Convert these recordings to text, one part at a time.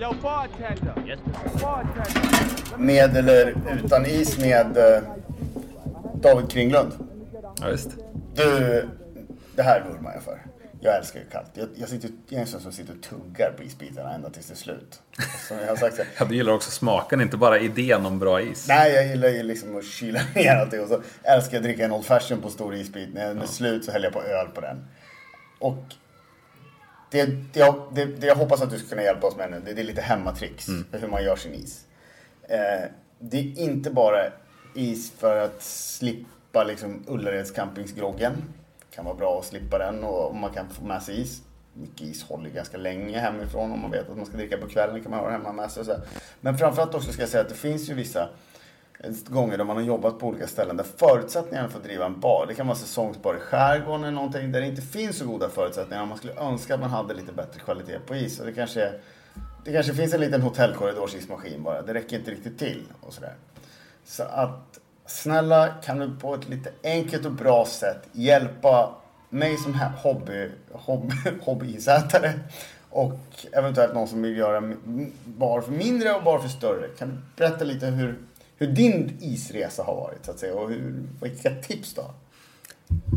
Yo, bartender. Yes. Bartender. Med eller utan is med eh, David Kringlund. Ja, visst. Du, det här vurmar jag för. Jag älskar ju kallt. Jag, jag, sitter, jag är en sån som sitter och tuggar på isbitarna ända tills det är slut. Som jag har sagt Ja, du gillar också smaken, inte bara idén om bra is. Nej, jag gillar ju liksom att kyla ner allting. Och så älskar jag att dricka en Old Fashion på stor isbit. När den är slut så häller jag på öl på den. Och det, det, jag, det, det jag hoppas att du ska kunna hjälpa oss med nu, det, det är lite hemmatricks för hur man gör sin is. Eh, det är inte bara is för att slippa liksom Ullareds campingsgroggen. Det kan vara bra att slippa den och man kan få med sig is. Mycket is håller ganska länge hemifrån om man vet att man ska dricka på kvällen kan man ha det hemma med sig. Och så här. Men framförallt också ska jag säga att det finns ju vissa eh, gånger då man har jobbat på olika ställen där förutsättningarna för att driva en bar, det kan vara säsongsbar i skärgården eller någonting där det inte finns så goda förutsättningar. Man skulle önska att man hade lite bättre kvalitet på is. Och det kanske, är- det kanske finns en liten hotellkorridorsismaskin bara. Det räcker inte riktigt till och sådär. Så att snälla kan du på ett lite enkelt och bra sätt hjälpa mig som hobby, hobby, hobbyisätare och eventuellt någon som vill göra bar för mindre och bar för större. Kan du berätta lite hur, hur din isresa har varit så att säga och hur, vilka tips du har?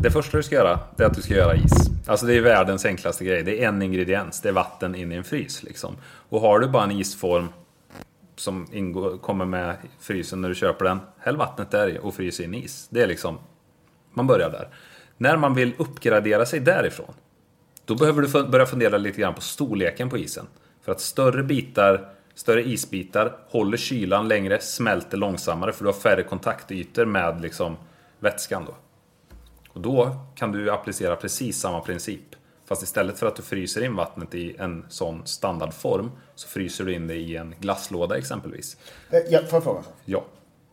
Det första du ska göra, det är att du ska göra is. Alltså det är världens enklaste grej. Det är en ingrediens, det är vatten in i en frys. Liksom. Och har du bara en isform som ingår, kommer med frysen när du köper den, häll vattnet där i och frys in is. Det är liksom, man börjar där. När man vill uppgradera sig därifrån, då behöver du börja fundera lite grann på storleken på isen. För att större bitar, större isbitar håller kylan längre, smälter långsammare för du har färre kontaktytor med liksom vätskan då. Och då kan du applicera precis samma princip. Fast istället för att du fryser in vattnet i en sån standardform så fryser du in det i en glasslåda exempelvis. Eh, Ja, får jag fråga en sak? Ja.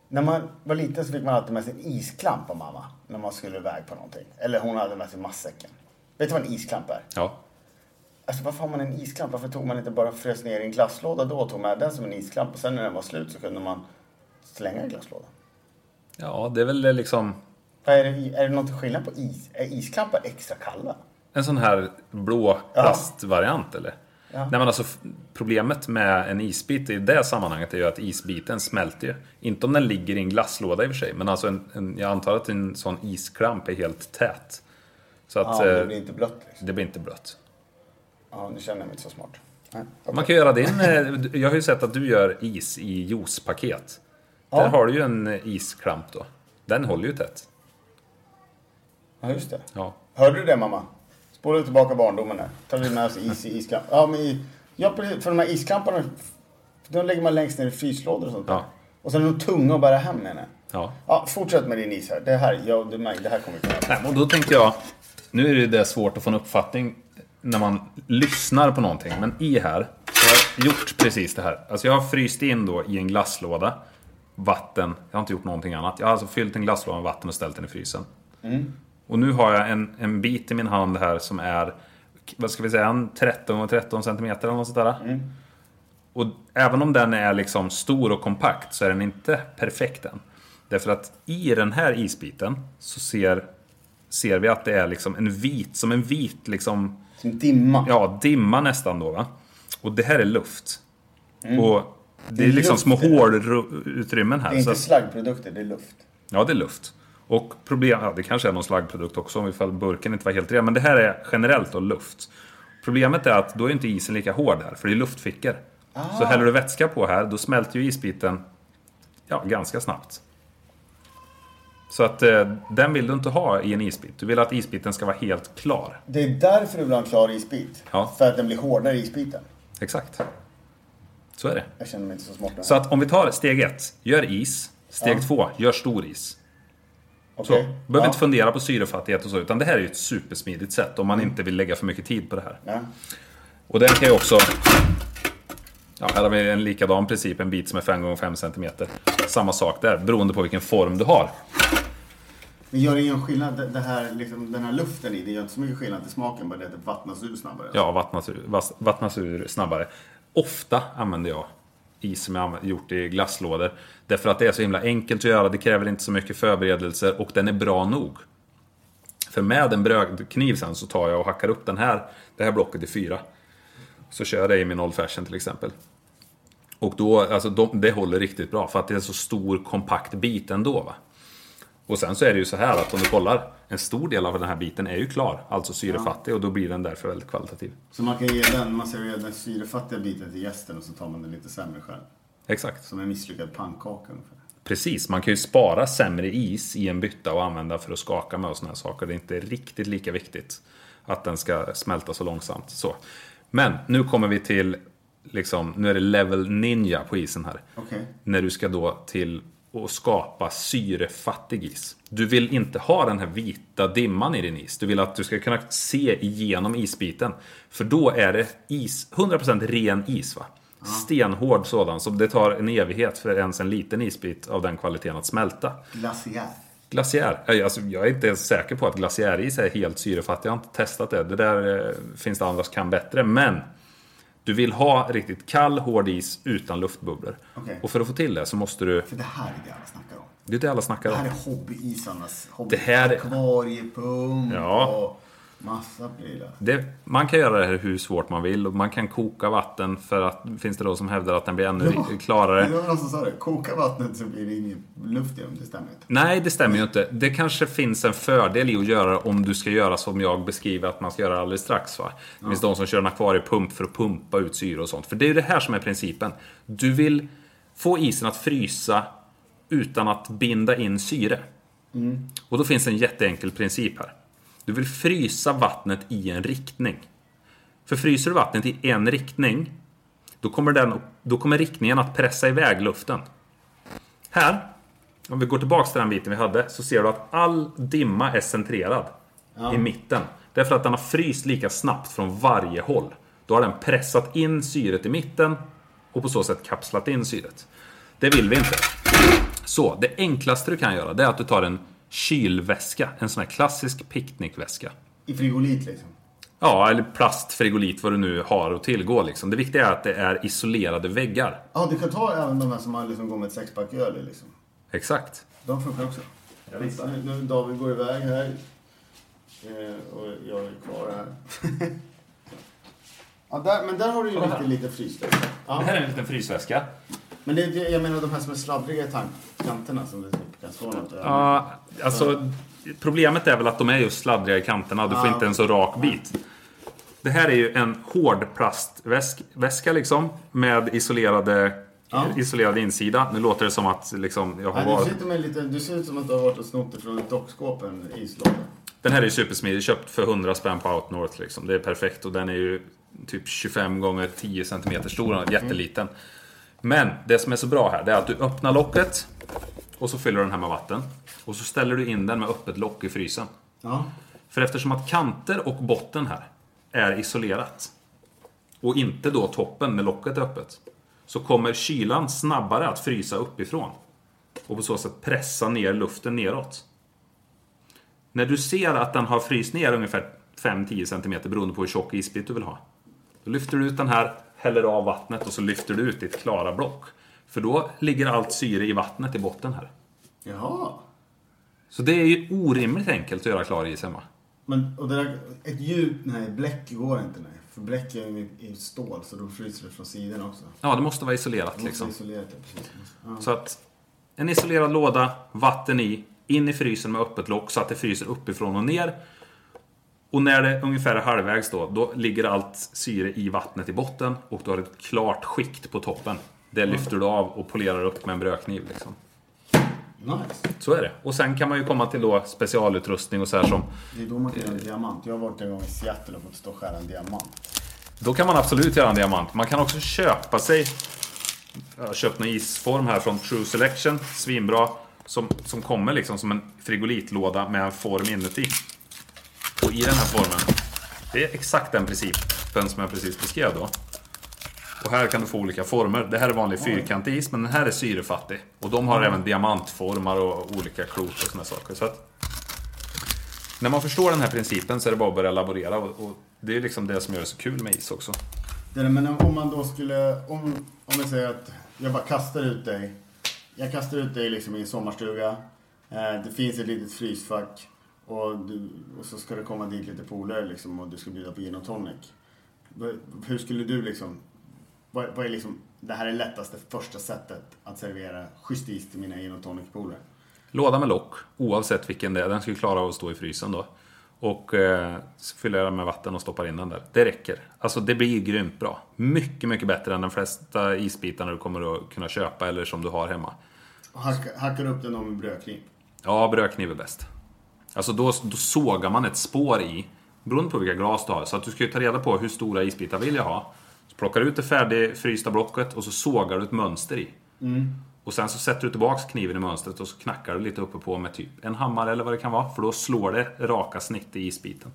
När man var liten så fick man alltid med sig en isklamp av mamma när man skulle iväg på någonting. Eller hon hade med sig matsäcken. Vet du vad en isklamp är? Ja. Alltså varför har man en isklamp? Varför tog man inte bara frös ner i en glasslåda då och tog med den som en isklamp och sen när den var slut så kunde man slänga i glasslådan? Ja, det är väl liksom Är det, är det något skillnad på is? Är isklampar extra kalla? En sån här blå plastvariant eller? Ja. Nej men alltså problemet med en isbit i det sammanhanget är ju att isbiten smälter ju. Inte om den ligger i en glasslåda i och för sig, men alltså en, en, jag antar att en sån isklamp är helt tät. Så att Ja, det eh, blir inte blött liksom. det blir inte blött. Ja, nu känner jag mig inte så smart. Nej. Man kan göra din... eh, Jag har ju sett att du gör is i juicepaket. Ja. Där har du ju en eh, isklamp då. Den håller ju tätt. Ja, just det. Ja. Hörde du det mamma? Spola tillbaka barndomen där. Tar vi med oss is i isklamp. Ja, men i, ja, för de här isklamparna, de lägger man längst ner i fryslådor och sånt där. Ja. Och sen är de tunga att bära hem menar ja. Ja, fortsätt med din is här. Det här, ja, det, det här kommer vi kunna Nej, och då tänkte jag... Nu är det det svårt att få en uppfattning när man lyssnar på någonting. Men i här så har jag gjort precis det här. Alltså jag har fryst in då i en glasslåda vatten. Jag har inte gjort någonting annat. Jag har alltså fyllt en glasslåda med vatten och ställt den i frysen. Och nu har jag en, en bit i min hand här som är, vad ska vi säga, en 13 och 13 centimeter eller något sånt där. Och även om den är liksom stor och kompakt så är den inte perfekt än. Därför att i den här isbiten så ser, ser vi att det är liksom en vit, som en vit liksom, Som dimma. ja, dimma nästan då va. Och det här är luft. Och det, Det är är liksom luft, små hålutrymmen här. Det är så inte att- slaggprodukter, det är luft. Ja, det är luft. Och problem, ja, det kanske är någon slaggprodukt också om ifall burken inte var helt ren. Men det här är generellt då luft. Problemet är att då är inte isen lika hård här, för det är luftfickor. Så häller du vätska på här, då smälter ju isbiten ja, ganska snabbt. Så att eh, den vill du inte ha i en isbit. Du vill att isbiten ska vara helt klar. Det är därför du vill ha en klar isbit. Ja. För att den blir hårdare i isbiten. Exakt. Så är det. Jag känner mig inte så smart nu. Så att om vi tar steg ett, gör is. Steg två, gör stor is. Så, Okej. behöver ja. inte fundera på syrefattighet och så, utan det här är ju ett supersmidigt sätt om man inte vill lägga för mycket tid på det här. Ja. Och den kan ju också... Ja, här har vi en likadan princip, en bit som är 5 x 5 cm. Samma sak där, beroende på vilken form du har. Men gör det ingen skillnad, det- här, liksom, den här luften i, det gör inte så mycket skillnad till smaken, bara det att det vattnas ur snabbare? Ja, vattnas ur, vattnas ur snabbare. Ofta använder jag is som jag har gjort i glasslådor. Därför att det är så himla enkelt att göra, det kräver inte så mycket förberedelser och den är bra nog. För med en brödkniv sen så tar jag och hackar upp den här, det här blocket i fyra. Så kör jag det i min Old Fashion till exempel. Och då, alltså de, det håller riktigt bra för att det är en så stor kompakt bit ändå. Va? Och sen så är det ju så här att om du kollar, en stor del av den här biten är ju klar, alltså syrefattig och då blir den därför väldigt kvalitativ. Så man kan ge den, man serverar den syrefattiga biten till gästen och så tar man den lite sämre själv. Exakt. Som en misslyckad pannkaka ungefär. Precis, man kan ju spara sämre is i en bytta och använda för att skaka med och såna här saker. Det är inte riktigt lika viktigt att den ska smälta så långsamt. Så. Men nu kommer vi till, liksom, nu är det level ninja på isen här. Okej. När du ska då till att skapa syrefattig is. Du vill inte ha den här vita dimman i din is. Du vill att du ska kunna se igenom isbiten. För då är det is, 100% ren is va? Stenhård sådan, så det tar en evighet för ens en liten isbit av den kvaliteten att smälta. Glaciär. Glaciär, alltså jag är inte ens säker på att glaciäris är helt syrefattig. Jag har inte testat det. Det där eh, finns det andra som kan bättre. Men du vill ha riktigt kall, hård is utan luftbubblor. Okej. Och för att få till det så måste du... För det här är det alla snackar om. Det är det alla snackar Det om. här är hobbyisarnas hobby. Det här- Akvariepump Ja. och massa prylar. Det, man kan göra det här hur svårt man vill och man kan koka vatten för att finns det då som hävdar att den blir ännu Ja. klarare. Det var någon som sa det. Koka vattnet så blir det ingen luft i dem. Det stämmer inte. Nej, det stämmer ju inte. Det kanske finns en fördel i att göra det om du ska göra som jag beskriver att man ska göra alldeles strax. Va? Det finns de som kör en akvariepump för att pumpa ut syre och sånt. För det är ju det här som är principen. Du vill få isen att frysa utan att binda in syre. Och då finns en jätteenkel princip här. Du vill frysa vattnet i en riktning. För fryser du vattnet i en riktning, då kommer, den, då kommer riktningen att pressa iväg luften. Här, om vi går tillbaks till den biten vi hade, så ser du att all dimma är centrerad i mitten. Därför att den har fryst lika snabbt från varje håll. Då har den pressat in syret i mitten och på så sätt kapslat in syret. Det vill vi inte. Så, det enklaste du kan göra det är att du tar en kylväska. En sån här klassisk picknickväska. I frigolit liksom. Ja, eller plast, frigolit, vad du nu har att tillgå. Liksom. Det viktiga är att det är isolerade väggar. Ja, du kan ta även de här som man liksom går med ett sexpack öl liksom. Exakt. De funkar också. Ja, visst. Nu, David går iväg här. Eh, och jag är kvar här. ja, där, men där har du ju Kolla lite, här. lite frysluft. Det Ja. här är en liten frysväska. Men det, jag menar de här som är sladdriga i kanterna som du typ något. Ja, alltså problemet är väl att de är just sladdriga i kanterna. Du får inte en så rak bit. Det här är ju en hård plastväska liksom. Med isolerade, Ja. isolerad insida. Nu låter det som att liksom, jag har Nej, du, ser varit... ut som en liten, du ser ut som att du har varit och snott det från ett dockskåp, en islåda. Den här är ju supersmidig. Köpt för 100 spänn på Outnorth liksom. Det är perfekt. Och den är ju typ 25 gånger 10 cm stor. Jätteliten. Men det som är så bra här, det är att du öppnar locket. Och så fyller du den här med vatten. Och så ställer du in den med öppet lock i frysen. Ja. För eftersom att kanter och botten här är isolerat och inte då toppen med locket öppet så kommer kylan snabbare att frysa uppifrån och på så sätt pressa ner luften neråt. När du ser att den har fryst ner ungefär 5-10 cm beroende på hur tjock isbit du vill ha. Då lyfter du ut den här, häller av vattnet och så lyfter du ut ditt klara block. För då ligger allt syre i vattnet i botten här. Jaha. Så det är ju orimligt enkelt att göra klar is hemma. Men, och det där, ett djup, nej, bläck går inte nej. För bläck är ju i stål så då fryser det från sidan också. Ja, det måste vara isolerat Det måste liksom. isolera det, precis. Ja. Så att en isolerad låda, vatten i, in i frysen med öppet lock så att det fryser uppifrån och ner. Och när det ungefär är halvvägs då, då ligger allt syre i vattnet i botten och du har ett klart skikt på toppen. Det lyfter du av och polerar upp med en brödkniv. Liksom. Nice. Så är det. Och sen kan man ju komma till då specialutrustning och så här som... Det är då man kan göra en diamant. Jag har varit en gång i Seattle och fått stå och skära en diamant. Då kan man absolut göra en diamant. Man kan också köpa sig... Jag har köpt en isform här från True Selection. Svinbra. Som, som kommer liksom som en frigolitlåda med en form inuti. Och i den här formen, det är exakt den principen som jag precis beskrev då. Och här kan du få olika former. Det här är vanlig fyrkantig is, men den här är syrefattig. Och de har även diamantformar och olika klot och sådana saker. Så att, när man förstår den här principen så är det bara att börja laborera. Och, det är liksom det som gör det så kul med is också. Det men om man då skulle, om, om vi säger att jag bara kastar ut dig. Jag kastar ut dig liksom i en sommarstuga. Eh, det finns ett litet frysfack. Och, du, och så ska det komma dit lite polare liksom och du ska bjuda på gin och tonic. Hur skulle du liksom... Vad, vad är liksom... Det här är lättaste första sättet att servera schysst is till mina gin och tonic-polare. Låda med lock, oavsett vilken det är. Den ska ju klara av att stå i frysen då. Och eh, så fyller jag den med vatten och stoppar in den där. Det räcker. Alltså det blir grymt bra. Mycket, mycket bättre än de flesta isbitarna du kommer att kunna köpa eller som du har hemma. Och hacka, hackar upp den då med brödkniv. Ja, brödkniv är bäst. Alltså då, då sågar man ett spår i, beroende på vilka glas du har. Så att du ska ju ta reda på hur stora isbitar vill jag ha. Plockar ut det färdigfrysta blocket och så sågar du ett mönster i. Och sen så sätter du tillbaks kniven i mönstret och så knackar du lite uppe på med typ en hammare eller vad det kan vara. För då slår det raka snitt i isbiten.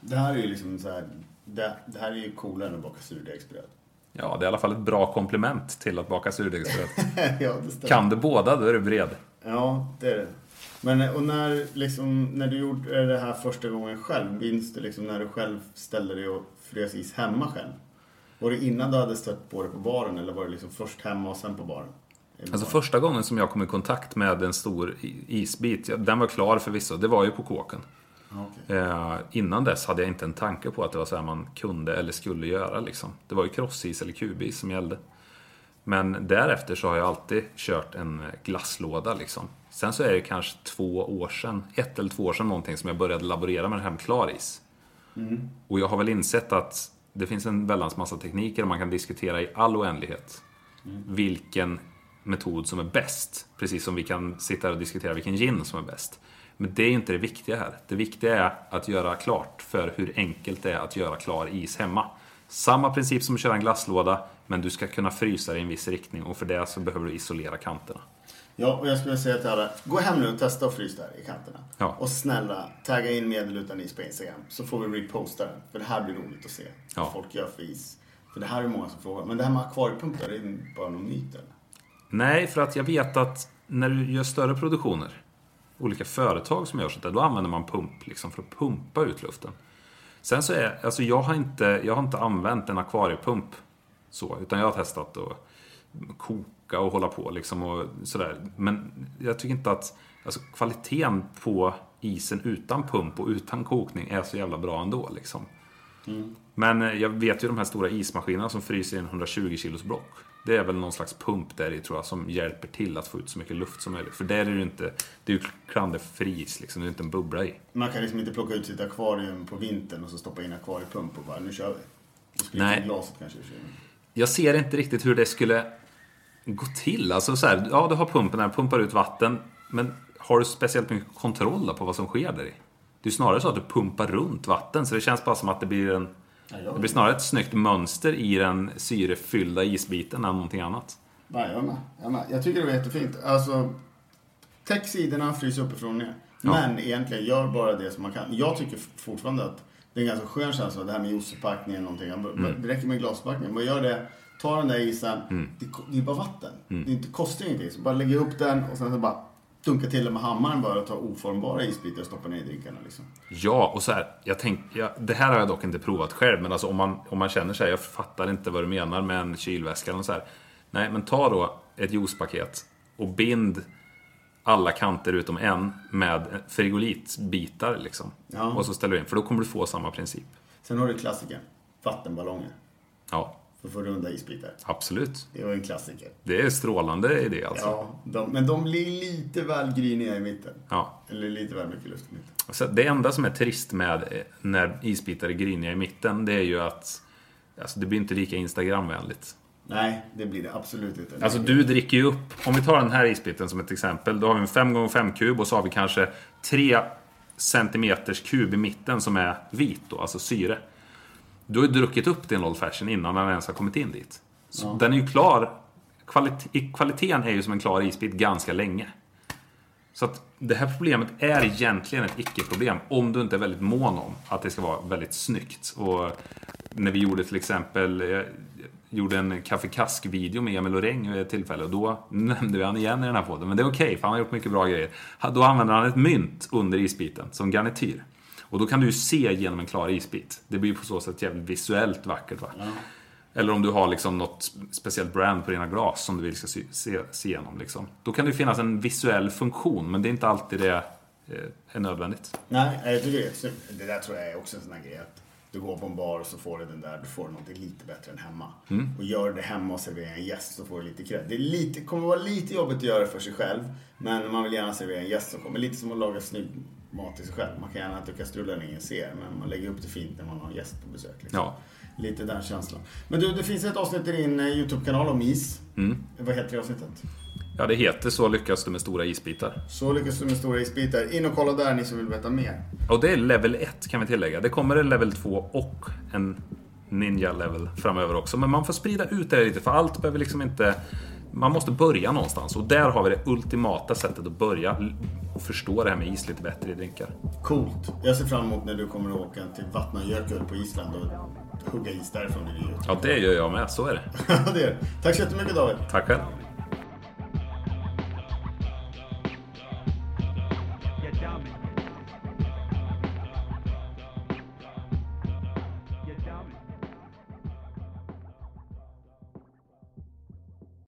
Det här är ju liksom så här... Det, det här är ju coolare än att baka surdegsbröd. Ja, det är i alla fall ett bra komplement till att baka surdegsbröd. ja, det. Kan du båda, då är du bred. Ja, det är det. Men och när, liksom, när du gjorde det här första gången själv, minns du liksom när du själv ställde dig och frös is hemma själv? Var det innan du hade stött på det på baren eller var det liksom först hemma och sen på baren? Alltså första gången som jag kom i kontakt med en stor isbit, den var klar förvisso, det var ju på kåken. Okej. Eh, innan dess hade jag inte en tanke på att det var så här man kunde eller skulle göra. Liksom. Det var ju crossis eller kubis som gällde. Men därefter så har jag alltid kört en glasslåda. Liksom. Sen så är det kanske två år sedan, ett eller två år sedan någonting, som jag började laborera med det här med klaris. Och jag har väl insett att det finns en väldans massa tekniker och man kan diskutera i all oändlighet vilken metod som är bäst. Precis som vi kan sitta här och diskutera vilken gin som är bäst. Men det är inte det viktiga här. Det viktiga är att göra klart för hur enkelt det är att göra klar is hemma. Samma princip som att köra en glasslåda, men du ska kunna frysa det i en viss riktning och för det så behöver du isolera kanterna. Ja, och jag skulle säga till alla, gå hem nu och testa att frysa där i kanterna. Ja. Och snälla, tagga in medel utan is på Instagram. Så får vi reposta den. För det här blir roligt att se. Ja. Vad folk gör för is. För det här är många som frågar. Men det här med akvariepumpar, det är bara någon myt eller? Nej, för att jag vet att när du gör större produktioner, olika företag som gör sånt där, då använder man pump liksom för att pumpa ut luften. Sen så är, alltså jag har inte, jag har inte använt en akvariepump så, utan jag har testat att koka och hålla på liksom och sådär. Men jag tycker inte att, alltså kvaliteten på isen utan pump och utan kokning är så jävla bra ändå liksom. Men eh, jag vet ju de här stora ismaskinerna som fryser i en 120 kilos block. Det är väl någon slags pump där i tror jag som hjälper till att få ut så mycket luft som möjligt. För där är det ju inte, det är ju klanderfri is liksom, det är inte en bubbla i. Man kan liksom inte plocka ut sitt akvarium på vintern och så stoppa in akvariepump och bara, nu kör vi. Och Nej. glaset kanske. Jag ser inte riktigt hur det skulle gå till. Alltså så här, ja du har pumpen här, pumpar ut vatten. Men har du speciellt mycket kontroll på vad som sker där i? Det är snarare så att du pumpar runt vatten, så det känns bara som att det blir en... Det blir snarare ett snyggt mönster i den syrefyllda isbiten än någonting annat. Nej, jag med. Jag, med. jag tycker det var jättefint. Alltså, täck sidorna, frys uppifrån och ner. Ja. Men egentligen, gör bara det som man kan. Jag tycker fortfarande att det är en ganska skön känsla, det här med juicepackning eller någonting. Mm. Det räcker med glaspackning. Bara gör det, ta den där isen. Det, det är bara vatten. Mm. Det inte, kostar ingenting. Så bara lägga upp den och sen så bara dunka till den med hammaren bara och ta oformbara isbitar och stoppa ner i drinkarna. Liksom. Ja, och så här, jag tänk, ja, det här har jag dock inte provat själv, men alltså om man, om man känner sig, jag fattar inte vad du menar med en kylväska eller så här. Nej, men ta då ett juicepaket och bind alla kanter utom en med frigolitbitar liksom. Ja. Och så ställer du in, för då kommer du få samma princip. Sen har du klassikern, vattenballonger. Ja, För att få runda isbitar. absolut. Det var en klassiker. Det är strålande idé alltså. Ja, de, men de blir lite väl gryniga i mitten. Ja. Eller lite väl mycket luft i mitten. Så det enda som är trist med eh, när isbitar är gryniga i mitten, det är ju att alltså, det blir inte lika Instagramvänligt. Nej, det blir det absolut inte. Alltså du dricker ju upp, om vi tar den här isbiten som ett exempel. Då har vi en 5x5 kub och så har vi kanske 3 centimeters kub i mitten som är vit då, alltså syre. Du har ju druckit upp din Old Fashion innan den ens har kommit in dit. Så Ja. Den är ju klar, kvalit kvaliteten är ju som en klar isbit ganska länge. Så att det här problemet är egentligen ett icke-problem om du inte är väldigt mån om att det ska vara väldigt snyggt. Och när vi gjorde till exempel, jag gjorde en Kaffe Kask-video med Emil Loreng vid ett tillfälle och då nämnde vi han igen i den här podden. Men det är okej, för han har gjort mycket bra grejer. Då använder han ett mynt under isbiten som garnityr. Och då kan du ju se genom en klar isbit. Det blir på så sätt jävligt visuellt vackert. Va? Eller om du har liksom något speciellt brand på dina glas som du vill ska se, se, se igenom. Liksom. Då kan det finnas en visuell funktion, men det är inte alltid det är nödvändigt. Nej, jag tycker det. Det där tror jag är också en sån här grej. Att du går på en bar och så får du den där, du får någonting lite bättre än hemma. Och gör det hemma och serverar en gäst så får du lite cred. Det är lite, kommer vara lite jobbigt att göra för sig själv. Men man vill gärna servera en gäst som kommer. Lite som att laga snygg mat till sig själv. Man kan gärna äta kastruller när ingen ser. Men man lägger upp det fint när man har gäst på besök. Liksom. Ja. Lite den känslan. Men du, det finns ett avsnitt i din eh, YouTube-kanal om is. Vad heter det avsnittet? ja, det heter Så lyckas du med stora isbitar. Så lyckas du med stora isbitar. In och kolla där ni som vill veta mer. Och det är level 1 kan vi tillägga. Det kommer en level 2 och en ninja level framöver också. Men man får sprida ut det lite för allt behöver liksom inte... Man måste börja någonstans och där har vi det ultimata sättet att börja och förstå det här med is lite bättre i drinkar. Coolt. Jag ser fram emot när du kommer att åka till Vatnajökull på Island och hugga is därifrån. Ja, det gör jag med. Så är det. Det är. Tack så jättemycket David. Tack själv.